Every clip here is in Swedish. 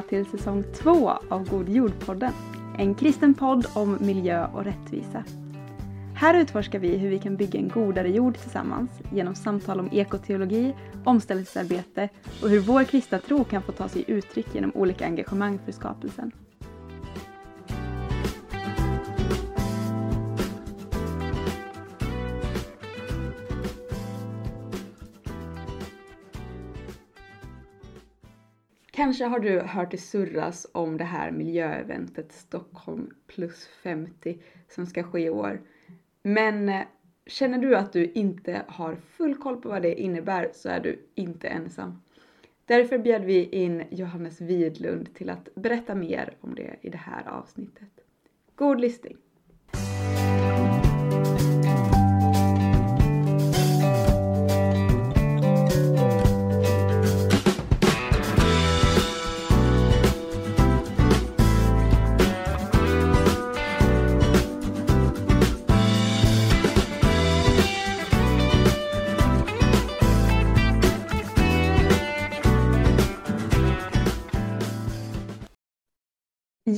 välkomna till säsong två av God jord-podden. En kristen podd om miljö och rättvisa. Här utforskar vi hur vi kan bygga en godare jord tillsammans genom samtal om ekoteologi, omställningsarbete och hur vår kristna tro kan få ta sig uttryck genom olika engagemang för skapelsen. Kanske har du hört det surras om det här miljöeventet Stockholm plus 50 som ska ske i år. Men eh, känner du att du inte har full koll på vad det innebär så är du inte ensam. Därför bjöd vi in Johannes Widlund till att berätta mer om det i det här avsnittet. God lyssning!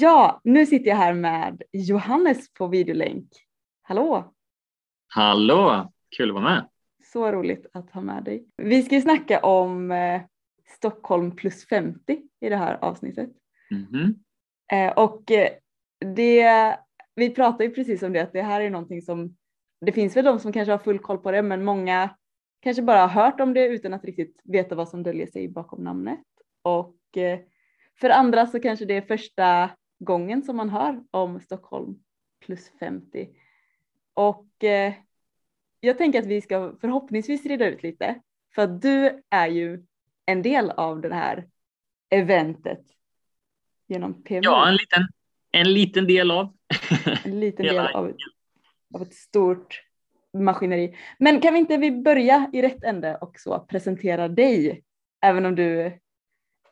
Ja, nu sitter jag här med Johannes på videolänk. Hallå! Hallå! Kul att vara med. Så roligt att ha med dig. Vi ska ju snacka om eh, Stockholm plus 50 i det här avsnittet. Mm -hmm. eh, och eh, det, vi pratade ju precis om det att det här är någonting som det finns väl de som kanske har full koll på det men många kanske bara har hört om det utan att riktigt veta vad som döljer sig bakom namnet. Och eh, för andra så kanske det är första gången som man hör om Stockholm plus 50. Och eh, jag tänker att vi ska förhoppningsvis reda ut lite för att du är ju en del av det här eventet genom PMU. Ja, en liten, en liten del av. en liten del av, av ett stort maskineri. Men kan vi inte vi börja i rätt ände och så presentera dig, även om du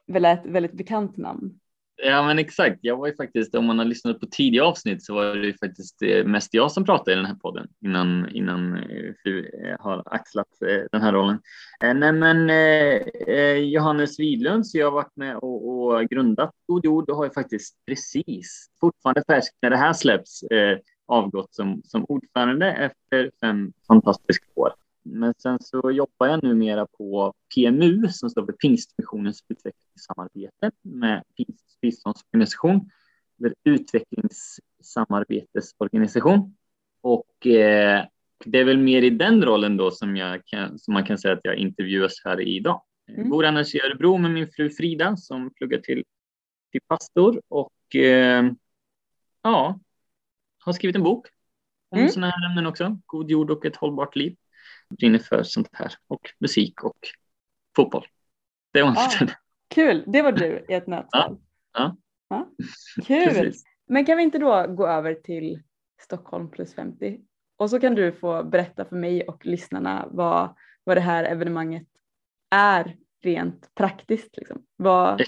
väl är ett väldigt bekant namn? Ja men exakt, jag var ju faktiskt, om man har lyssnat på tidiga avsnitt så var det ju faktiskt eh, mest jag som pratade i den här podden innan, innan eh, du eh, har axlat den här rollen. Nej men Johannes Widlund, så jag har varit med och, och grundat God Jord och har ju faktiskt precis, fortfarande färskt när det här släpps, avgått som, som ordförande efter fem fantastiska år. Men sen så jobbar jag numera på PMU som står för Pingstmissionens utvecklingssamarbete med Pingst biståndsorganisation, eller utvecklingssamarbetesorganisation. Och eh, det är väl mer i den rollen då som, jag kan, som man kan säga att jag intervjuas här idag. Mm. Jag bor annars i Örebro med min fru Frida som pluggar till, till pastor och eh, ja, har skrivit en bok om mm. sådana här ämnen också. God jord och ett hållbart liv brinner för sånt här och musik och fotboll. Det var ah, Kul, det var du i ett nötskal. Ja. ja. Kul. Men kan vi inte då gå över till Stockholm plus 50 och så kan du få berätta för mig och lyssnarna vad, vad det här evenemanget är rent praktiskt. Liksom. Vad,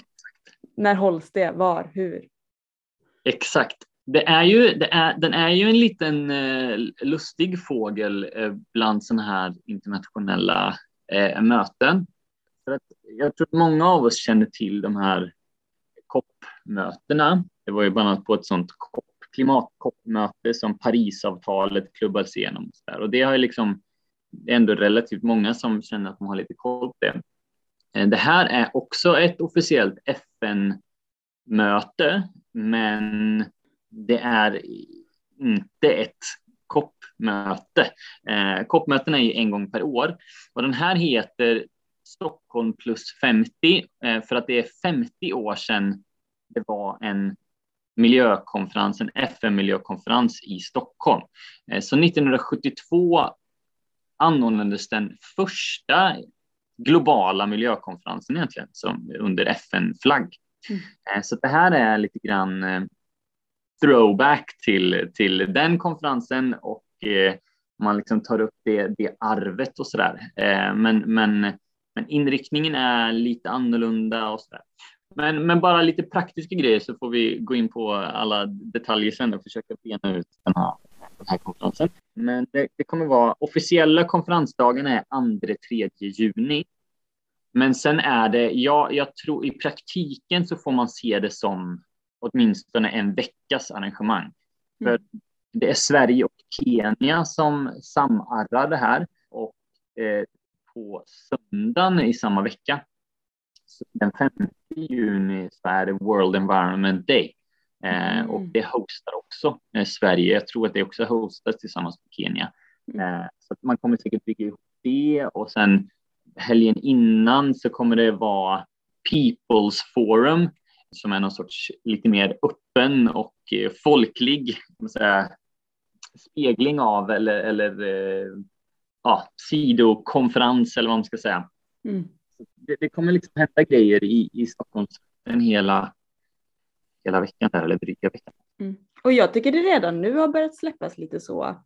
när hålls det? Var? Hur? Exakt. Det är ju, det är, den är ju en liten eh, lustig fågel eh, bland sådana här internationella eh, möten. För att jag tror att många av oss känner till de här COP-mötena. Det var ju bland annat på ett sådant COP, klimat-COP-möte som Parisavtalet klubbades igenom. Och, så och det har ju liksom det är ändå relativt många som känner att de har lite koll på det. Eh, det här är också ett officiellt FN-möte, men det är inte ett COP-möte. Eh, COP-möten är ju en gång per år och den här heter Stockholm plus 50 eh, för att det är 50 år sedan det var en miljökonferens, en FN-miljökonferens i Stockholm. Eh, så 1972 anordnades den första globala miljökonferensen egentligen som under FN-flagg. Mm. Eh, så det här är lite grann throwback till, till den konferensen och eh, man liksom tar upp det, det arvet och sådär. Eh, men, men, men inriktningen är lite annorlunda och sådär. Men, men bara lite praktiska grejer så får vi gå in på alla detaljer sen och försöka bena ut den här, den här konferensen. Men det, det kommer vara officiella konferensdagen är 2-3 juni Men sen är det, ja, jag tror i praktiken så får man se det som åtminstone en veckas arrangemang. Mm. För det är Sverige och Kenya som samarrar det här och eh, på söndagen i samma vecka, den 5 juni, så är det World Environment Day. Eh, mm. Och det hostar också eh, Sverige. Jag tror att det också hostas tillsammans med Kenya. Mm. Eh, så man kommer säkert bygga ihop det och sen helgen innan så kommer det vara People's Forum som är någon sorts lite mer öppen och eh, folklig säga, spegling av eller, eller eh, ja, sidokonferens eller vad man ska säga. Mm. Det, det, kommer liksom hända grejer i, i Stockholm en hela, hela veckan där, eller dryga veckan. Mm. Och jag tycker det redan nu har börjat släppas lite så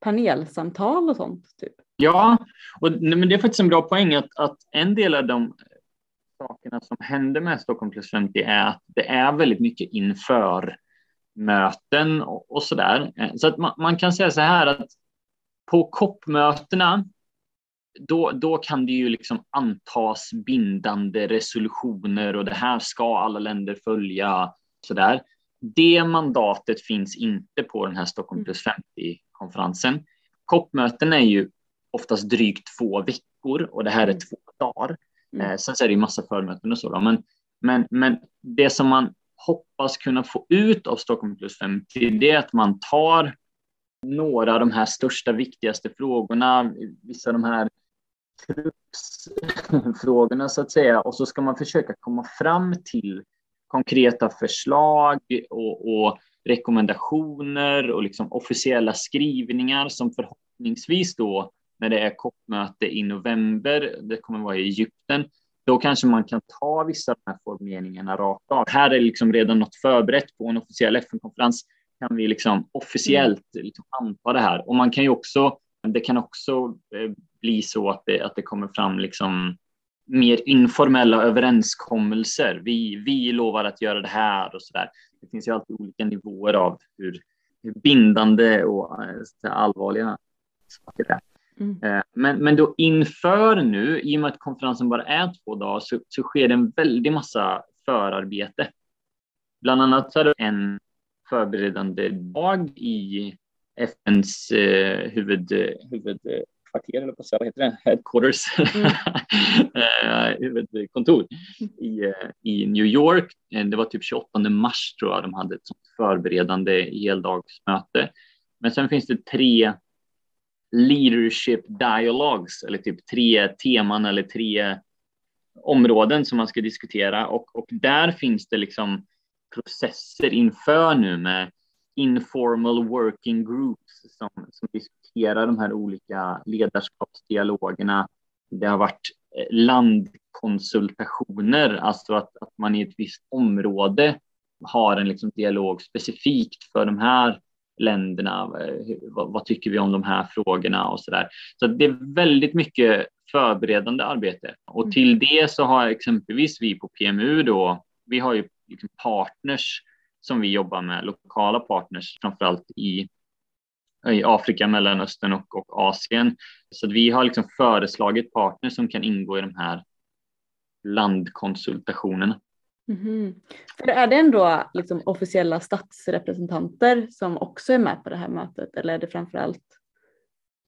panelsamtal och sånt. Typ. Ja, och, men det är faktiskt en bra poäng att, att en del av de sakerna som händer med Stockholm plus 50 är att det är väldigt mycket inför möten och, och så där. Så att man, man, kan säga så här att på COP-mötena då, då kan det ju liksom antas bindande resolutioner och det här ska alla länder följa. Så där. Det mandatet finns inte på den här Stockholm plus 50-konferensen. COP-möten är ju oftast drygt två veckor och det här är mm. två dagar. Mm. Eh, sen så är det ju massa förmöten och så, då. Men, men, men det som man hoppas kunna få ut av Stockholm plus 50, det är att man tar några av de här största, viktigaste frågorna, vissa av de här frågorna så att säga, och så ska man försöka komma fram till konkreta förslag och, och rekommendationer och liksom officiella skrivningar som förhoppningsvis då när det är COP-möte i november, det kommer vara i Egypten, då kanske man kan ta vissa av de här formuleringarna rakt av. Här är liksom redan något förberett på en officiell FN-konferens, kan vi liksom officiellt liksom anta det här. Och man kan ju också, det kan också eh, bli så att det, att det kommer fram liksom mer informella överenskommelser. Vi, vi lovar att göra det här och så där. Det finns ju alltid olika nivåer av hur, hur bindande och eh, allvarliga saker det är. Mm. Eh, men, men då inför nu, i och med att konferensen bara är två dagar, så, så sker det en väldig massa förarbete. Bland annat så är det en förberedande dag i FNs eh, huvud, huvudkvarter, eller på vad heter det, headquarters, mm. Eh, huvudkontor i, eh, i New York. Det var typ 28 mars tror jag de hade ett sånt förberedande heldagsmöte. Men sen finns det tre leadership dialogues eller typ tre teman eller tre områden som man ska diskutera och, och där finns det liksom processer inför nu med informal working groups som, som diskuterar de här olika ledarskapsdialogerna. Det har varit eh, landkonsultationer, alltså att, att man i ett visst område har en liksom dialog specifikt för de här länderna? Eh, vad, vad, tycker vi om de här frågorna och så där? Så det är väldigt mycket förberedande arbete och mm. till det så har exempelvis vi på PMU då, vi har ju liksom partners som vi jobbar med, lokala partners, framförallt i i Afrika, Mellanöstern och, och Asien. Så vi har liksom föreslagit partners som kan ingå i de här landkonsultationerna. Mm. För är det ändå liksom officiella statsrepresentanter som också är med på det här mötet eller är det framför allt?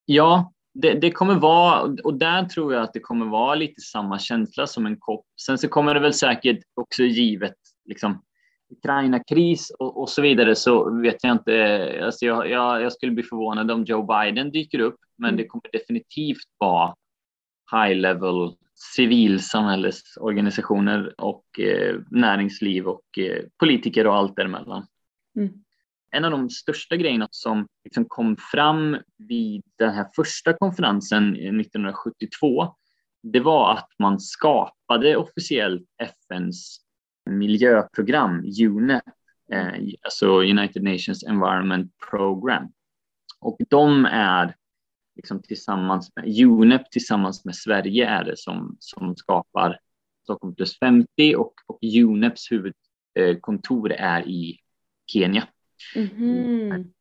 Ja, det, det, kommer vara och där tror jag att det kommer vara lite samma känsla som en kopp. Sen så kommer det väl säkert också givet liksom Ukraina-kris och, och, så vidare så vet jag inte. Alltså jag, jag, jag, skulle bli förvånad om Joe Biden dyker upp, men mm. det kommer definitivt vara high level civilsamhällesorganisationer och eh, näringsliv och eh, politiker och allt däremellan. Mm. En av de största grejerna som liksom kom fram vid den här första konferensen 1972, det var att man skapade officiellt FNs miljöprogram, UNEP, eh, alltså United Nations Environment Program. Och de är liksom tillsammans med UNEP tillsammans med Sverige är det som, som skapar Stockholm plus 50 och, och UNEPs huvudkontor är i Kenya. Mm.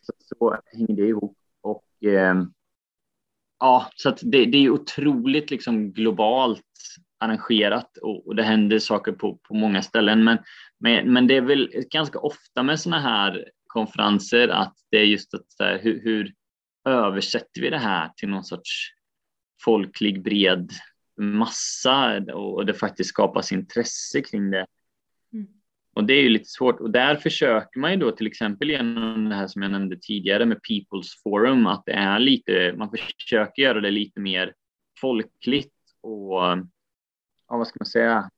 Så, så, hänger det ihop. Och, eh, ja, så det, det är otroligt liksom globalt arrangerat och, och, det händer saker på, på många ställen. Men, men, men det är väl ganska ofta med sådana här konferenser att det är just att så här, hur, hur översätter vi det här till någon sorts folklig bred massa och det faktiskt skapas intresse kring det. Mm. Och det är ju lite svårt och där försöker man ju då till exempel genom det här som jag nämnde tidigare med People's Forum att det är lite, man försöker göra det lite mer folkligt och ja, vad ska man säga,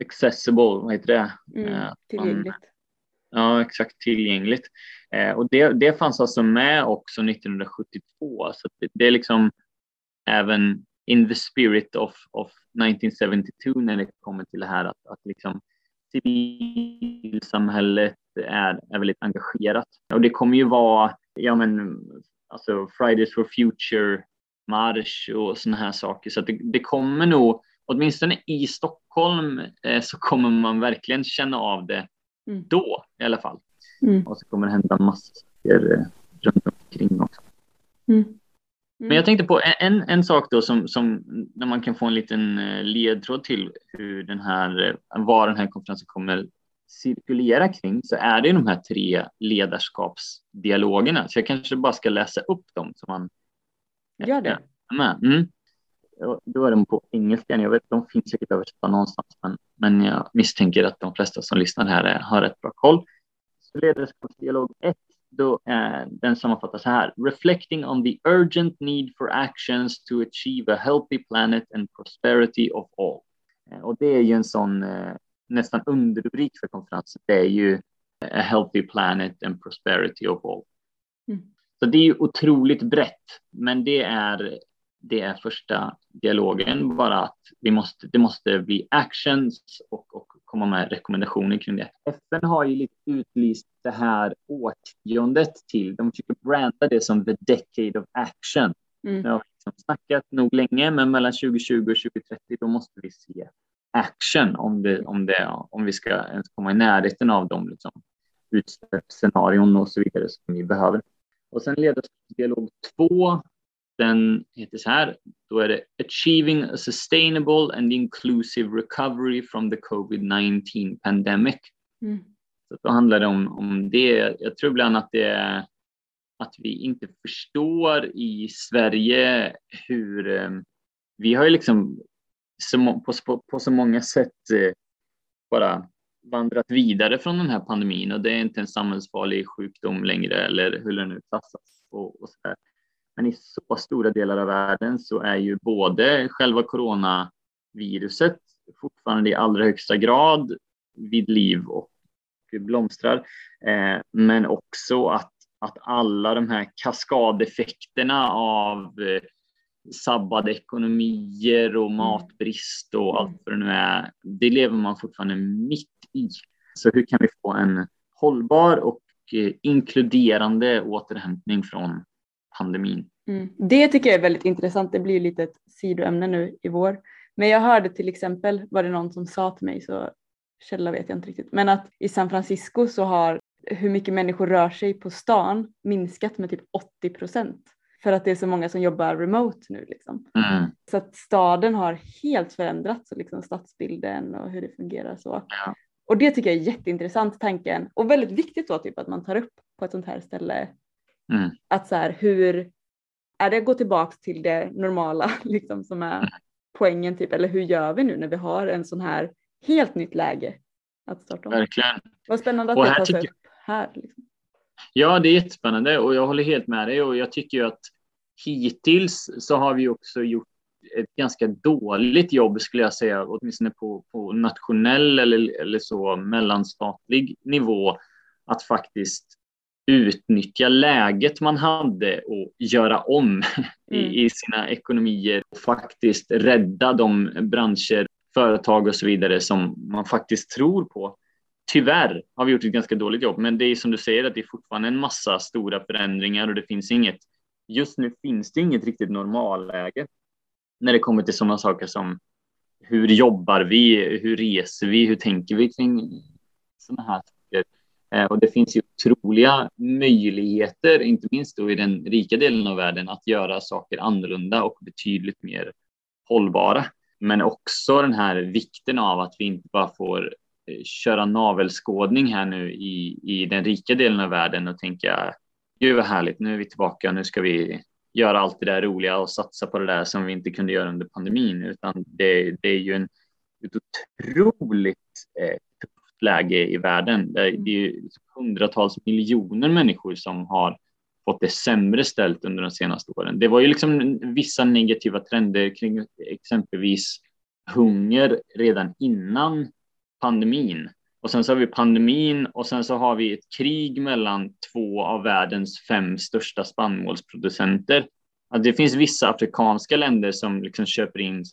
accessible, vad heter det? Mm, eh, tillgängligt. Ja, exakt tillgängligt. Eh, och det, det fanns alltså med också 1972, så det, det är liksom även in the spirit of, of 1972 när det kommer till det här att, att liksom civilsamhället är, är väldigt engagerat. Och det kommer ju vara, ja men, alltså Fridays for Future marsch och sådana här saker. Så det, det, kommer nog, åtminstone i Stockholm, eh, så kommer man verkligen känna av det mm. då i alla fall. Mm. Och så kommer det hända massor eh, runt omkring också. Mm. Men jag tänkte på en, en sak då som, som när man kan få en liten eh, ledtråd till hur den här, eh, vad den här konferensen kommer cirkulera kring så är det de här tre ledarskapsdialogerna. Så jag kanske bara ska läsa upp dem så man Gör det. Med. Mm. Då är de på engelska. Jag vet de finns säkert översatta någonstans, men, men jag misstänker att de flesta som lyssnar här har rätt bra koll. Så ledarskapsdialog 1 då, eh, den sammanfattas så här. Reflecting on the urgent need for actions to achieve a healthy planet and prosperity of all. Eh, och det är ju en sån eh, nästan underrubrik för konferensen. Det är ju a healthy planet and prosperity of all. Mm. Så det är ju otroligt brett, men det är det är första dialogen, bara att vi måste, det måste bli actions och, och komma med rekommendationer kring det. FN har ju lite utlyst det här årtiondet till, de försöker branda det som the decade of action. Mm. Jag har liksom snackat nog länge, men mellan 2020 och 2030 då måste vi se action om, det, om, det, om vi ska ens komma i närheten av de liksom, utsläppsscenarion och så vidare som vi behöver. Och sen ledarskapsdialog två den heter så här, då är det Achieving a sustainable and inclusive recovery from the covid-19 pandemic. Mm. Så då handlar det om, om det. Jag tror ibland att det är att vi inte förstår i Sverige hur eh, vi har ju liksom så, på, på, på så många sätt eh, bara vandrat vidare från den här pandemin och det är inte en samhällsfarlig sjukdom längre eller hur det nu klassas och, och så där. Men i så stora delar av världen så är ju både själva coronaviruset fortfarande i allra högsta grad vid liv och blomstrar, eh, men också att, att alla de här kaskadeffekterna av eh, sabbade ekonomier och mm. matbrist och allt vad det nu är, det lever man fortfarande mitt i. Så hur kan vi få en hållbar och eh, inkluderande återhämtning från pandemin. Mm. Det tycker jag är väldigt intressant. Det blir lite ett sidoämne nu i vår. Men jag hörde till exempel, var det någon som sa till mig, så källa vet jag inte riktigt, men att i San Francisco så har hur mycket människor rör sig på stan minskat med typ 80 procent för att det är så många som jobbar remote nu. Liksom. Mm. Så att staden har helt förändrats, liksom stadsbilden och hur det fungerar så. Ja. Och det tycker jag är jätteintressant tanken och väldigt viktigt då typ att man tar upp på ett sånt här ställe Mm. Att så här, hur är det att gå tillbaka till det normala liksom, som är mm. poängen typ, eller hur gör vi nu när vi har en sån här helt nytt läge att starta om? Verkligen. Vad spännande att och det tas upp här. Liksom. Ja, det är jättespännande och jag håller helt med dig och jag tycker ju att hittills så har vi också gjort ett ganska dåligt jobb skulle jag säga, åtminstone på, på nationell eller, eller så mellanstatlig nivå, att faktiskt utnyttja läget man hade och göra om mm. i, sina ekonomier och faktiskt rädda de branscher, företag och så vidare som man faktiskt tror på. Tyvärr har vi gjort ett ganska dåligt jobb, men det är som du säger att det är fortfarande en massa stora förändringar och det finns inget. Just nu finns det inget riktigt normalläge när det kommer till sådana saker som hur jobbar vi? Hur reser vi? Hur tänker vi kring sådana här Eh, och det finns ju otroliga möjligheter, inte minst då i den rika delen av världen, att göra saker annorlunda och betydligt mer hållbara. men också den här vikten av att vi inte bara får eh, köra navelskådning här nu i, i den rika delen av världen och tänka gud vad härligt, nu är vi tillbaka, nu ska vi göra allt det där roliga och satsa på det där som vi inte kunde göra under pandemin, utan det, det är ju en, ett otroligt eh, läge i världen. Det, är ju liksom hundratals miljoner människor som har fått det sämre ställt under de senaste åren. Det var ju liksom vissa negativa trender kring exempelvis hunger redan innan pandemin. Och sen så har vi pandemin och sen så har vi ett krig mellan två av världens fem största spannmålsproducenter. Alltså det finns vissa afrikanska länder som liksom köper in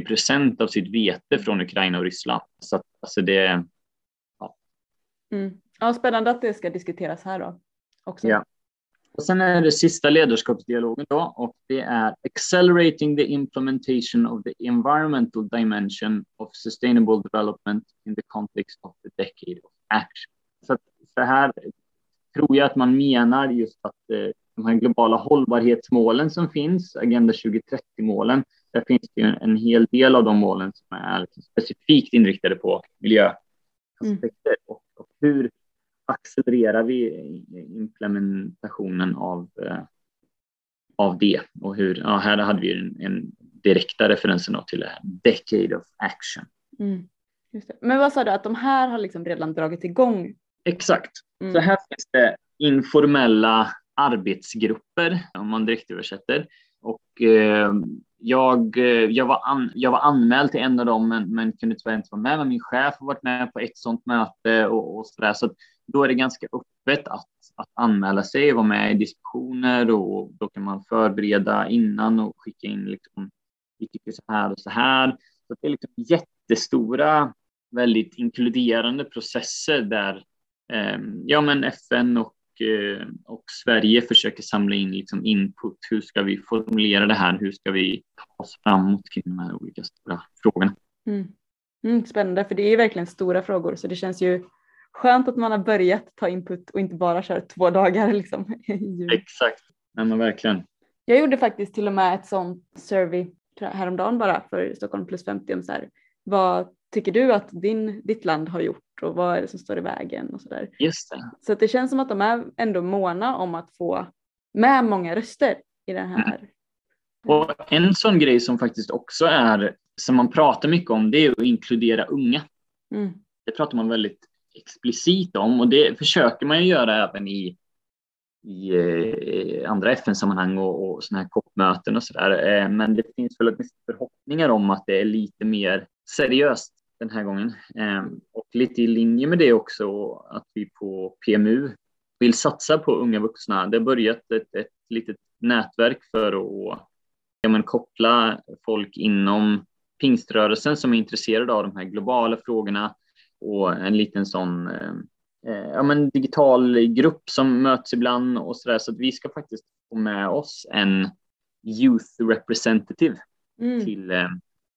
60-70 procent av sitt vete från Ukraina och Ryssland. Så att, alltså det. Ja. Mm. ja, spännande att det ska diskuteras här då också. Ja. Och sen är det sista ledarskapsdialogen då och det är accelerating the implementation of the environmental dimension of sustainable development in the context of the decade of action. Så, att, så här tror jag att man menar just att eh, de här globala hållbarhetsmålen som finns, Agenda 2030-målen, där finns det ju en hel del av de målen som är liksom specifikt inriktade på miljöaspekter mm. och, och hur accelererar vi implementationen av, eh, av det. Och hur, ja, här hade vi en, en direkta referensen till det här, Decade of Action. Mm. Men vad sa du, att de här har liksom redan dragit igång? Exakt. Mm. Så här finns det informella arbetsgrupper, om man direkt översätter. Och eh, jag, eh, jag, var an, jag var anmäld till en av dem, men, men kunde tyvärr inte vara med. Men min chef har varit med på ett sådant möte och, och så där. Så då är det ganska öppet att, att anmäla sig och vara med i diskussioner och då kan man förbereda innan och skicka in liksom, vi tycker så här och så här. Så det är liksom jättestora, väldigt inkluderande processer där eh, ja, men FN och, och Sverige försöker samla in liksom input. Hur ska vi formulera det här? Hur ska vi ta oss framåt kring de här olika stora frågorna? Mm. Mm, spännande, för det är verkligen stora frågor så det känns ju skönt att man har börjat ta input och inte bara kör två dagar. Liksom, Exakt, ja, men verkligen. Jag gjorde faktiskt till och med ett sånt survey häromdagen bara för Stockholm plus 50 om så här, vad tycker du att din, ditt land har gjort och vad är det som står i vägen och så där. Just det. Så det känns som att de är ändå måna om att få med många röster i den här. Mm. Och en sån grej som faktiskt också är som man pratar mycket om det är att inkludera unga. Mm. Det pratar man väldigt explicit om och det försöker man ju göra även i, i eh, andra FN-sammanhang och, och sådana här COP-möten och sådär. Eh, men det finns väl förhoppningar om att det är lite mer seriöst den här gången. Eh, och lite i linje med det också att vi på PMU vill satsa på unga vuxna. Det har börjat ett, ett litet nätverk för att ja, men, koppla folk inom pingströrelsen som är intresserade av de här globala frågorna och en liten sån eh, eh, ja, men digital grupp som möts ibland och så där. Så att vi ska faktiskt få med oss en youth representative mm. till, eh,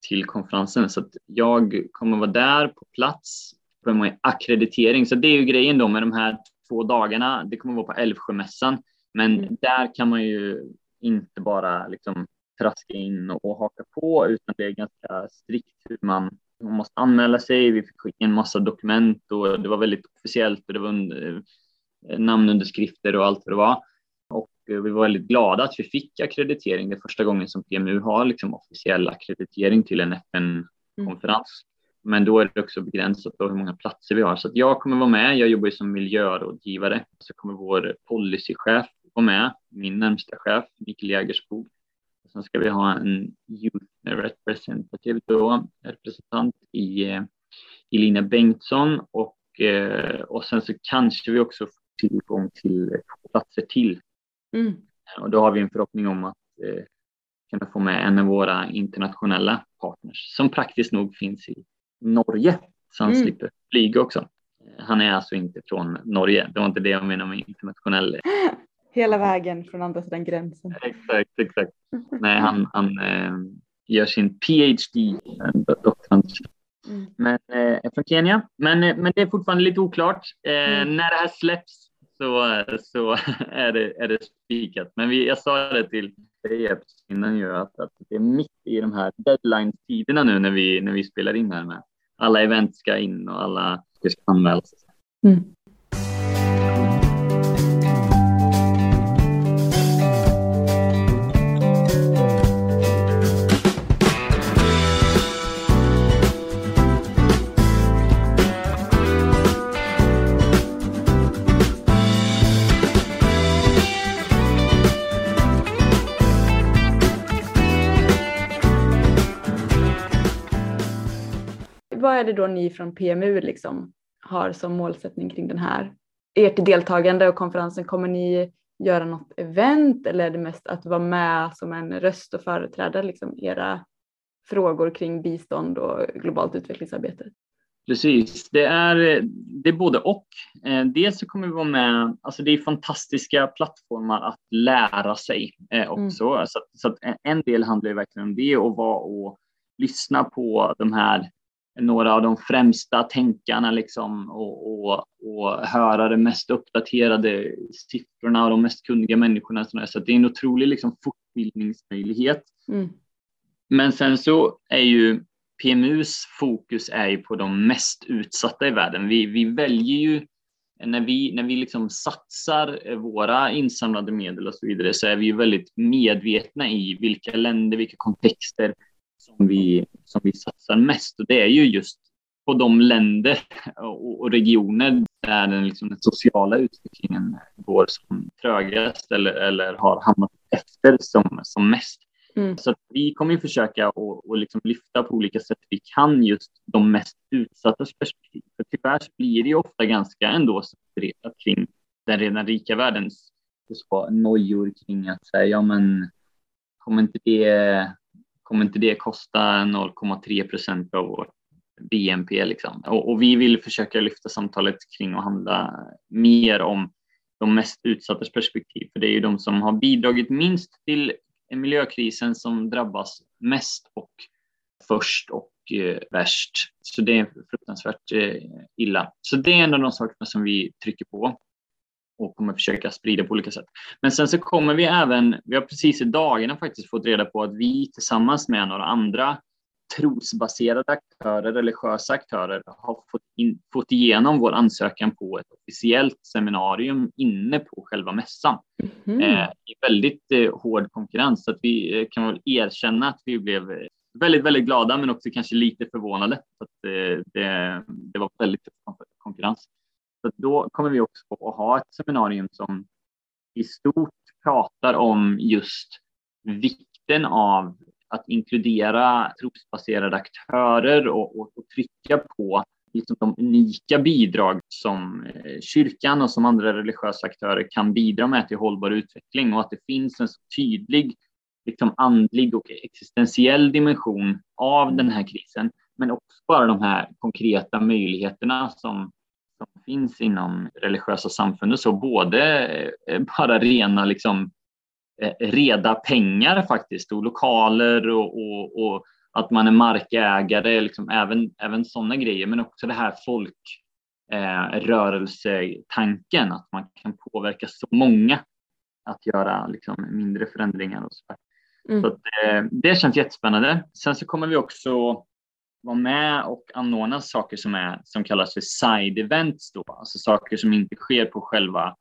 till konferensen. Så att jag kommer vara där på plats på akkreditering. Så det är ju grejen då med de här två dagarna. Det kommer vara på Älvsjömässan, men mm. där kan man ju inte bara liksom traska in och haka på, utan det är ganska strikt hur man man måste anmäla sig. Vi fick skicka en massa dokument och det var väldigt officiellt och det var eh, namnunderskrifter och allt vad det var. Eh, vi var väldigt glada att vi fick akkreditering. Det är första gången som PMU har liksom officiell akkreditering till en FN-konferens. Mm. Men då är det också begränsat på hur många platser vi har. Så jag kommer vara med. Jag jobbar ju som miljörådgivare. Så kommer vår policychef vara med, min närmsta chef, Mikael Jägerskog. Sen ska vi ha en youth representative då, representant i, i Lina Bengtsson och, eh, och sen så kanske vi också får tillgång till två platser till. Mm. Och då har vi en förhoppning om att eh, kunna få med en av våra internationella partners som praktiskt nog finns i Norge så han mm. slipper flyga också. Han är alltså inte från Norge. Det var inte det jag menade med internationell. Hela vägen från andra sidan gränsen. Exakt, exakt. Nej, han, han eh, gör sin PhD, doktorand. Mm. Men, eh, från Kenya. Men, eh, men det är fortfarande lite oklart. Eh, mm. När det här släpps så, så är det, är det spikat. Men vi, jag sa det till, dig innan ju att, att det är mitt i de här deadline-tiderna nu när vi, när vi spelar in här med alla event ska in och alla ska anmälas. Mm. Vad är det då ni från PMU liksom har som målsättning kring den här ert deltagande och konferensen? Kommer ni göra något event eller är det mest att vara med som en röst och företräda liksom era frågor kring bistånd och globalt utvecklingsarbete? Precis, det är, det är både och. Eh, dels så kommer vi vara med, alltså det är fantastiska plattformar att lära sig eh, också. Mm. Så, så en del handlar verkligen om det och vara och lyssna på de här några av de främsta tänkarna liksom och, och, och höra de mest uppdaterade siffrorna och de mest kunniga människorna. Så det är en otrolig liksom fortbildningsmöjlighet. Mm. Men sen så är ju PMUs fokus är ju på de mest utsatta i världen. Vi, vi väljer ju när vi, när vi liksom satsar våra insamlade medel och så vidare så är vi ju väldigt medvetna i vilka länder, vilka kontexter som vi, som vi satsar mest och det är ju just på de länder och, regioner där den, liksom, den sociala utvecklingen går som trögast eller, eller har hamnat efter som, som mest. Mm. Så vi kommer att försöka och, och liksom lyfta på olika sätt vi kan just de mest utsattas perspektiv. För tyvärr blir det ju ofta ganska ändå separerat kring den redan rika världens nojor kring att säga ja men kommer inte det kommer inte det kosta 0,3 procent av vårt BNP liksom? Och, och, vi vill försöka lyfta samtalet kring att handla mer om de mest utsattas perspektiv, för det är ju de som har bidragit minst till miljökrisen som drabbas mest och först och eh, värst. Så det är fruktansvärt eh, illa. Så det är en av de sakerna som vi trycker på och kommer försöka sprida på olika sätt. Men sen så kommer vi även, vi har precis i dagarna faktiskt fått reda på att vi tillsammans med några andra trosbaserade aktörer, religiösa aktörer, har fått, in, fått igenom vår ansökan på ett officiellt seminarium inne på själva mässan. Mm. Eh, I väldigt eh, hård konkurrens, så att vi eh, kan väl erkänna att vi blev väldigt, väldigt glada, men också kanske lite förvånade. Att, eh, det, det var väldigt konkurrens. Så då kommer vi också att ha ett seminarium som i stort pratar om just vikten av att inkludera trosbaserade aktörer och, och, och trycka på liksom de unika bidrag som eh, kyrkan och som andra religiösa aktörer kan bidra med till hållbar utveckling. Och att det finns en så tydlig liksom andlig och existentiell dimension av den här krisen, men också bara de här konkreta möjligheterna som finns inom religiösa samfund och så, både eh, bara rena liksom, eh, reda pengar faktiskt och lokaler och, och, och att man är markägare, liksom, även, även sådana grejer, men också det här folkrörelsetanken, eh, att man kan påverka så många att göra liksom, mindre förändringar och så. Mm. så att, eh, det känns jättespännande. Sen så kommer vi också vara med och anordna saker som, är, som kallas för side events, då, alltså saker som inte sker på själva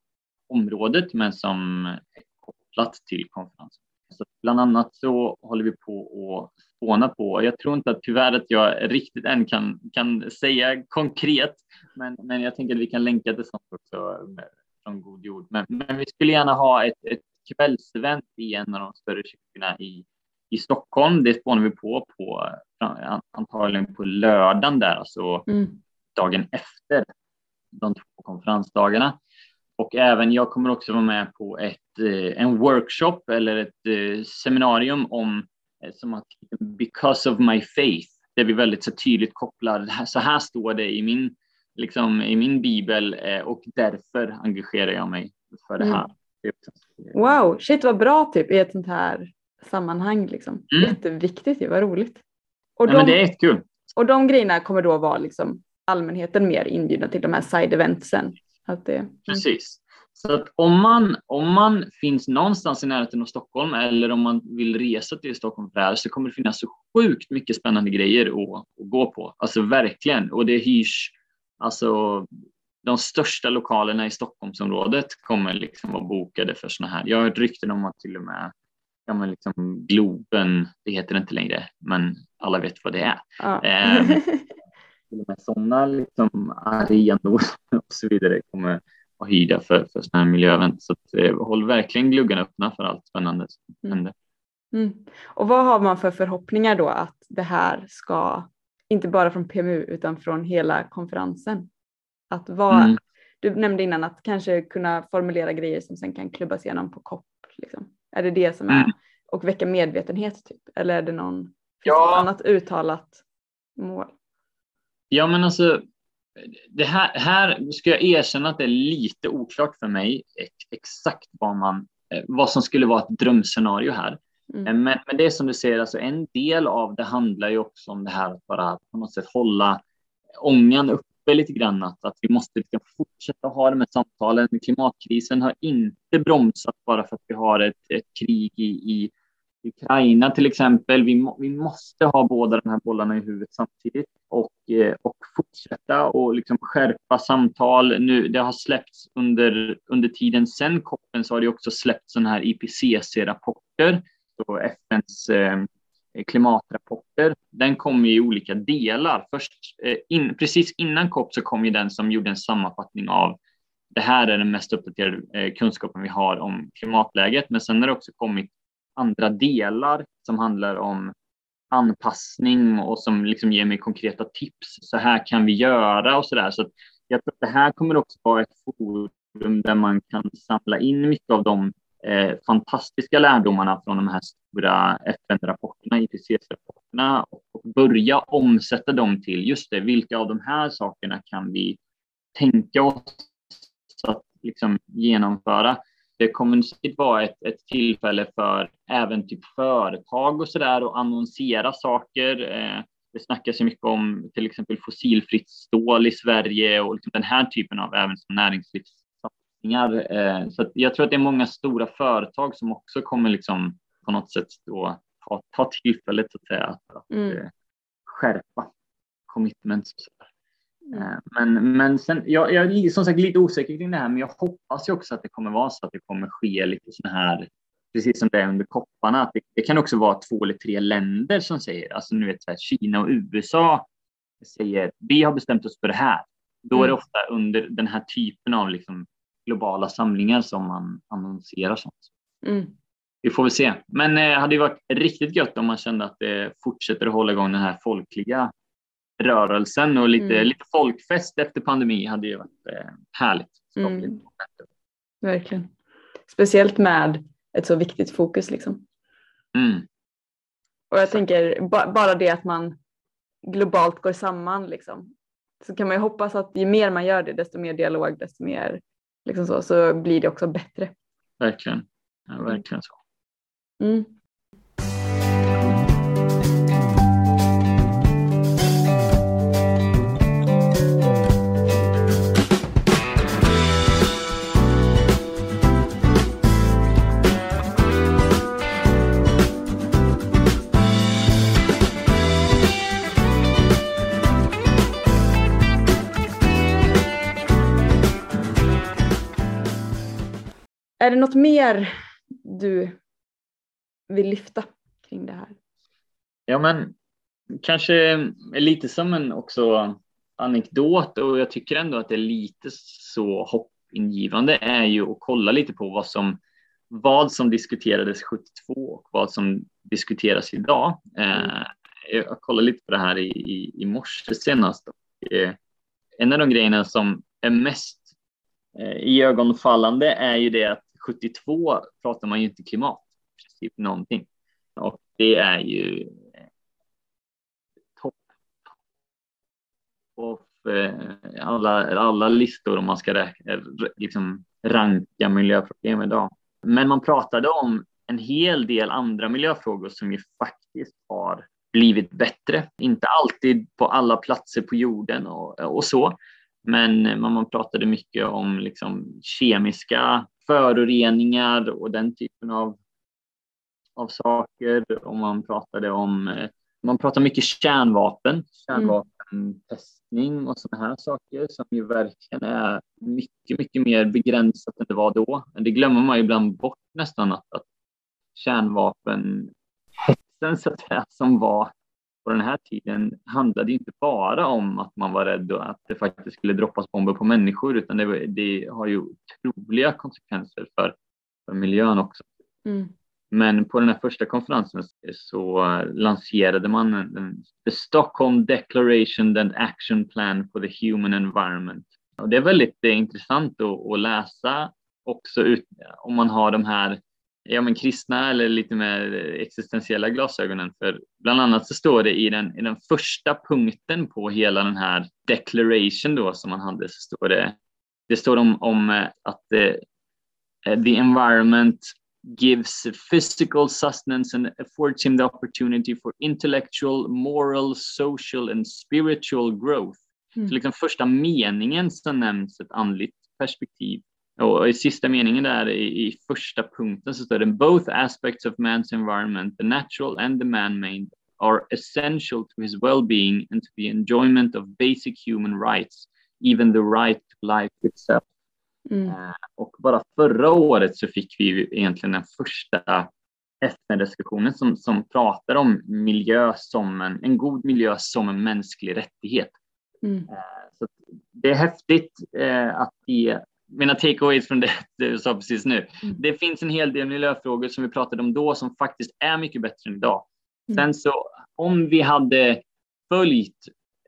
området men som är kopplat till konferensen. Så bland annat så håller vi på att spåna på, jag tror inte att tyvärr att jag riktigt än kan, kan säga konkret, men, men jag tänker att vi kan länka till sånt också från god jord. Men, men vi skulle gärna ha ett, ett kvällsevent i en av de större kyrkorna i i Stockholm. Det spånar vi på, på antagligen på lördagen där, alltså mm. dagen efter de två konferensdagarna. Och även jag kommer också vara med på ett, eh, en workshop eller ett eh, seminarium om eh, som att Because of my faith, där vi väldigt så tydligt kopplar, så här står det i min, liksom, i min bibel och därför engagerar jag mig för det här. Mm. Wow, shit vad bra typ i ett sånt här sammanhang. Liksom. Mm. Jätteviktigt, vad roligt. Och, ja, de, det är kul. och de grejerna kommer då vara liksom allmänheten mer inbjudna till de här side eventsen. Att det, Precis. Så att om man, om man finns någonstans i närheten av Stockholm eller om man vill resa till Stockholm för det här så kommer det finnas så sjukt mycket spännande grejer att, att gå på. Alltså verkligen. Och det hyrs, alltså de största lokalerna i Stockholmsområdet kommer liksom vara bokade för sådana här. Jag har hört rykten om att till och med ja, men liksom Globen, det heter det inte längre, men alla vet vad det är. Ja. Eh, till och med sådana liksom arenor och så vidare kommer vara hyrda för, för sådana här miljöevent. Så att, eh, håll verkligen gluggarna öppna för allt spännande som mm. händer. Mm. Och vad har man för förhoppningar då att det här ska, inte bara från PMU utan från hela konferensen? Att vara, mm. Du nämnde innan att kanske kunna formulera grejer som sen kan klubbas igenom på COP. Liksom. Är det det som är, mm. och väcka medvetenhet typ? Eller är det någon ja. annat uttalat mål? Ja men alltså det här, här ska jag erkänna att det är lite oklart för mig exakt vad, man, eh, vad som skulle vara ett drömscenario här. Mm. Eh, men, men det är som du säger, alltså en del av det handlar ju också om det här att bara på något sätt hålla ångan uppe lite grann. Att, att vi måste liksom fortsätta ha de här samtalen. Klimatkrisen har inte bromsat bara för att vi har ett, ett krig i, i Ukraina till exempel. Vi, må, vi måste ha båda de här bollarna i huvudet samtidigt och, eh, och fortsätta och liksom skärpa samtal. Nu, det har släppts under, under tiden sedan koppen så har det också släppts sådana här IPCC-rapporter, FNs eh, Eh, klimatrapporter. Den kom i olika delar. Först, eh, in, precis innan COP så kom ju den som gjorde en sammanfattning av det här är den mest uppdaterade eh, kunskapen vi har om klimatläget, men sen har det också kommit andra delar som handlar om anpassning och som liksom ger mig konkreta tips. Så här kan vi göra och så där. Så jag tror att det här kommer också vara ett forum där man kan samla in mycket av de eh, fantastiska lärdomarna från de här stora FN-rapporterna, IPCC-rapporterna och börja omsätta dem till just det, vilka av de här sakerna kan vi tänka oss att liksom genomföra det kommer säkert vara ett, ett tillfälle för även typ företag och så där att annonsera saker. Eh, det snackas ju mycket om till exempel fossilfritt stål i Sverige och liksom den här typen av även som näringslivs Eh, så jag tror att det är många stora företag som också kommer liksom på något sätt då ta, ta tillfället att säga att, mm. eh, skärpa commitments. Mm. Eh, men, men sen, jag, jag är som sagt lite osäker kring det här, men jag hoppas ju också att det kommer vara så att det kommer ske lite sådana här, precis som det är under kopparna, att det, det, kan också vara två eller tre länder som säger, alltså nu vet så här, Kina och USA säger vi har bestämt oss för det här. Då är det mm. ofta under den här typen av liksom globala samlingar som man annonserar sånt. Mm. Vi får väl se. Men det eh, hade ju varit riktigt gött om man kände att det fortsätter att hålla igång den här folkliga rörelsen och lite, mm. lite folkfest efter pandemi hade ju varit eh, härligt. Mm. Verkligen. Speciellt med ett så viktigt fokus liksom. Mm. Och jag tänker bara det att man globalt går samman liksom. Så kan man ju hoppas att ju mer man gör det, desto mer dialog, desto mer liksom så, så blir det också bättre. Verkligen, ja, verkligen så. Mm. Är det något mer du vill lyfta kring det här? Ja, men kanske lite som en också anekdot och jag tycker ändå att det är lite så hoppingivande är ju att kolla lite på vad som vad som diskuterades 72 och vad som diskuteras idag. Eh, jag kollade lite på det här i, i, i morse senast. Och, eh, en av de grejerna som är mest eh, i ögonfallande är ju det att 72 pratar man ju inte klimat, typ någonting. Och det är ju eh, topp av eh, alla, alla listor om man ska räkna, eh, liksom ranka miljöproblem idag. Men man pratade om en hel del andra miljöfrågor som ju faktiskt har blivit bättre. Inte alltid på alla platser på jorden och, och så, Men man pratade mycket om liksom kemiska föroreningar och den typen av, av saker. Och man pratade om eh, man pratar mycket kärnvapen, kärnvapentestning och sådana här saker som ju verkligen är mycket, mycket mer begränsat än det var då. Men det glömmer man ibland bort nästan att, att kärnvapenhetsen så att säga, som var på den här tiden handlade inte bara om att man var rädd att det faktiskt skulle droppas bomber på människor utan det, det har ju otroliga konsekvenser för, för miljön också. Mm. Men på den här första konferensen så lanserade man en, The Stockholm Declaration and Action Plan for the Human Environment. Och det är väldigt det är intressant att, att läsa också ut, om man har de här ja, men kristna eller lite mer existentiella glasögonen. För bland annat så står det i den, i den första punkten på hela den här declaration då som man hade så står det, det står om, om att the, the environment gives physical sustenance and affords him the opportunity for intellectual, moral, social and spiritual growth. Mm. Så liksom första meningen så nämns ett andligt perspektiv. Och i sista meningen där i, i första punkten så står det both aspects of man's environment, the natural and the man-made, are essential to his well-being and to the enjoyment of basic human rights, even the right to life itself. Mm. Eh, och bara förra året så fick vi egentligen den första FN-resolutionen som, som pratar om miljö som en, en god miljö som en mänsklig rättighet. Mm. Eh, så det är häftigt eh, att ge mina takeaways från det du sa precis nu. Mm. Det finns en hel del miljöfrågor som vi pratade om då som faktiskt är mycket bättre än idag. Mm. Sen så om vi hade följt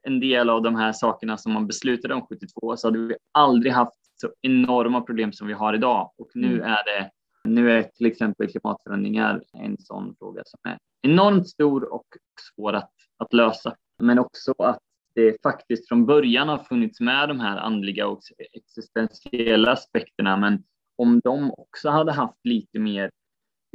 en del av de här sakerna som man beslutade om 72 så hade vi aldrig haft så enorma problem som vi har idag. Och nu mm. är det nu är till exempel klimatförändringar en sån fråga som är enormt stor och svår att, att lösa. Men också att det faktiskt från början har funnits med de här andliga och existentiella aspekterna. Men om de också hade haft lite mer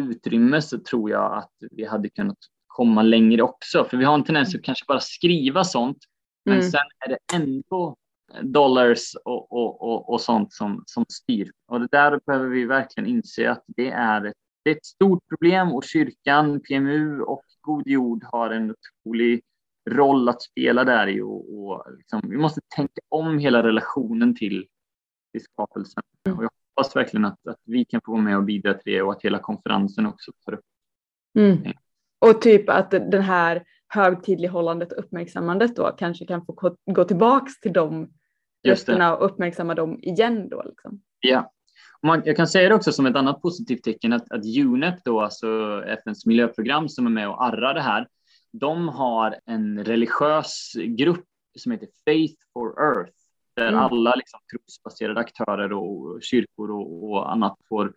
utrymme så tror jag att vi hade kunnat komma längre också. För vi har en tendens att kanske bara skriva sånt, men mm. sen är det ändå dollars och, och, och, och, sånt som, som styr. Och det där behöver vi verkligen inse att det är ett, det är ett stort problem och kyrkan, PMU och God Jord har en otrolig roll att spela där i och, och liksom, vi måste tänka om hela relationen till, till skapelsen. Och jag hoppas verkligen att, att vi kan få vara med och bidra till det och att hela konferensen också tar upp mm. Och typ att den här högtidlighållandet och uppmärksammandet då kanske kan få gå tillbaks till de rösterna och uppmärksamma dem igen då. Liksom. Ja, man, jag kan säga det också som ett annat positivt tecken att, att UNEP då, alltså FNs miljöprogram som är med och arrar det här, de har en religiös grupp som heter Faith for Earth, där mm. alla liksom, trosbaserade aktörer och kyrkor och, och annat får,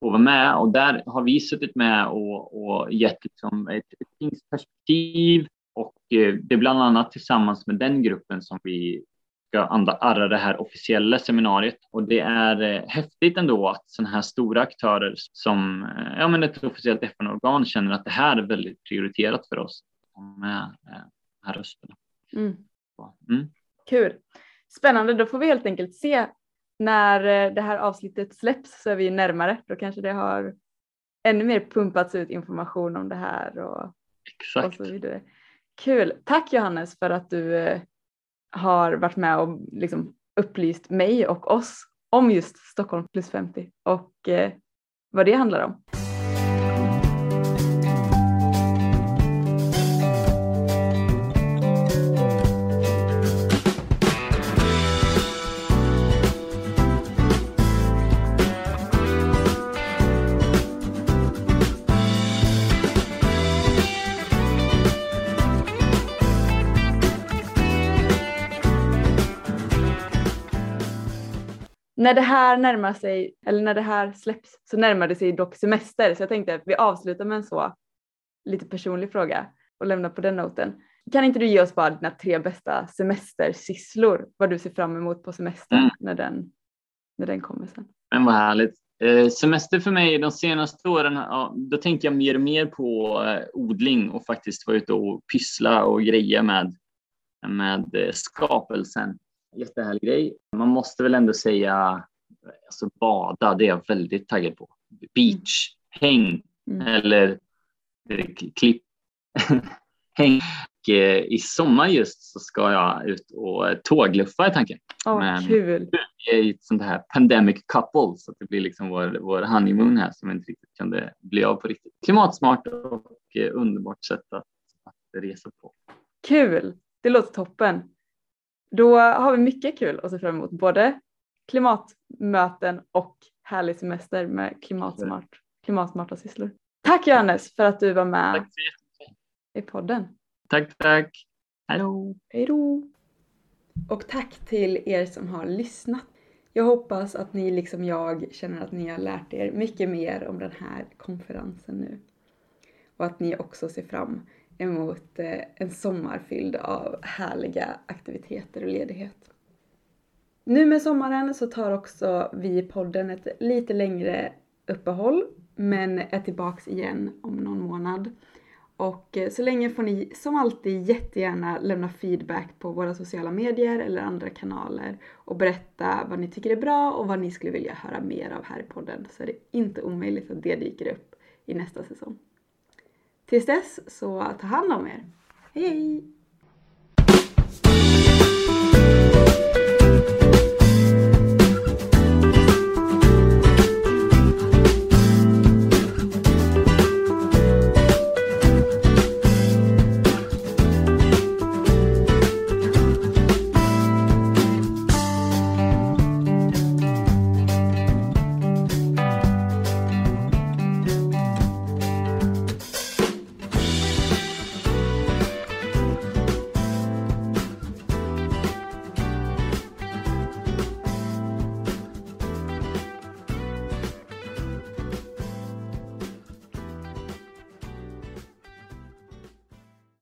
får vara med. Och där har vi suttit med och, och gett liksom, ett, ett perspektiv och eh, det är bland annat tillsammans med den gruppen som vi ska arra det här officiella seminariet. Och det är eh, häftigt ändå att sådana här stora aktörer som eh, ja, men ett officiellt FN-organ känner att det här är väldigt prioriterat för oss med eh, de här rösterna. Mm. Mm. Kul. Spännande, då får vi helt enkelt se när det här avsnittet släpps så är vi närmare. Då kanske det har ännu mer pumpats ut information om det här och, Exakt. och så vidare. Kul. Tack Johannes för att du har varit med och liksom upplyst mig och oss om just Stockholm plus 50 och eh, vad det handlar om. När det här närmar sig, eller när det här släpps så närmar det sig dock semester så jag tänkte att vi avslutar med en så lite personlig fråga och lämnar på den noten. Kan inte du ge oss bara dina tre bästa semestersysslor, vad du ser fram emot på semestern mm. när, den, när den kommer sen? Men vad härligt. Eh, semester för mig de senaste åren, ja, då tänker jag mer och mer på eh, odling och faktiskt vara ute och pyssla och greja med, med eh, skapelsen. Jättehärlig grej. Man måste väl ändå säga, alltså bada, det är jag väldigt taggad på. Beach, häng mm. eller eh, klipp. häng. Eh, I sommar just så ska jag ut och tågluffa i tanken. Oh, Men kul! Vi är ett sånt här pandemic couple så det blir liksom vår, vår honeymoon här som inte riktigt kunde bli av på riktigt. Klimatsmart och eh, underbart sätt att, att resa på. Kul! Det låter toppen. Då har vi mycket kul att se fram emot, både klimatmöten och härlig semester med klimatsmart, klimatsmarta sysslor. Tack Johannes för att du var med i podden. Tack, tack. Hallå. Hej då. Och tack till er som har lyssnat. Jag hoppas att ni liksom jag känner att ni har lärt er mycket mer om den här konferensen nu. Och att ni också ser fram emot eh, en sommar fylld av härliga aktiviteter och ledighet. Nu med sommaren så tar också vi i podden ett lite längre uppehåll men är tillbaks igen om någon månad. Och eh, så länge får ni som alltid jättegärna lämna feedback på våra sociala medier eller andra kanaler och berätta vad ni tycker är bra och vad ni skulle vilja höra mer av här i podden så är det inte omöjligt att det dyker upp i nästa säsong. Tills dess så ta hand om er. Hej hej!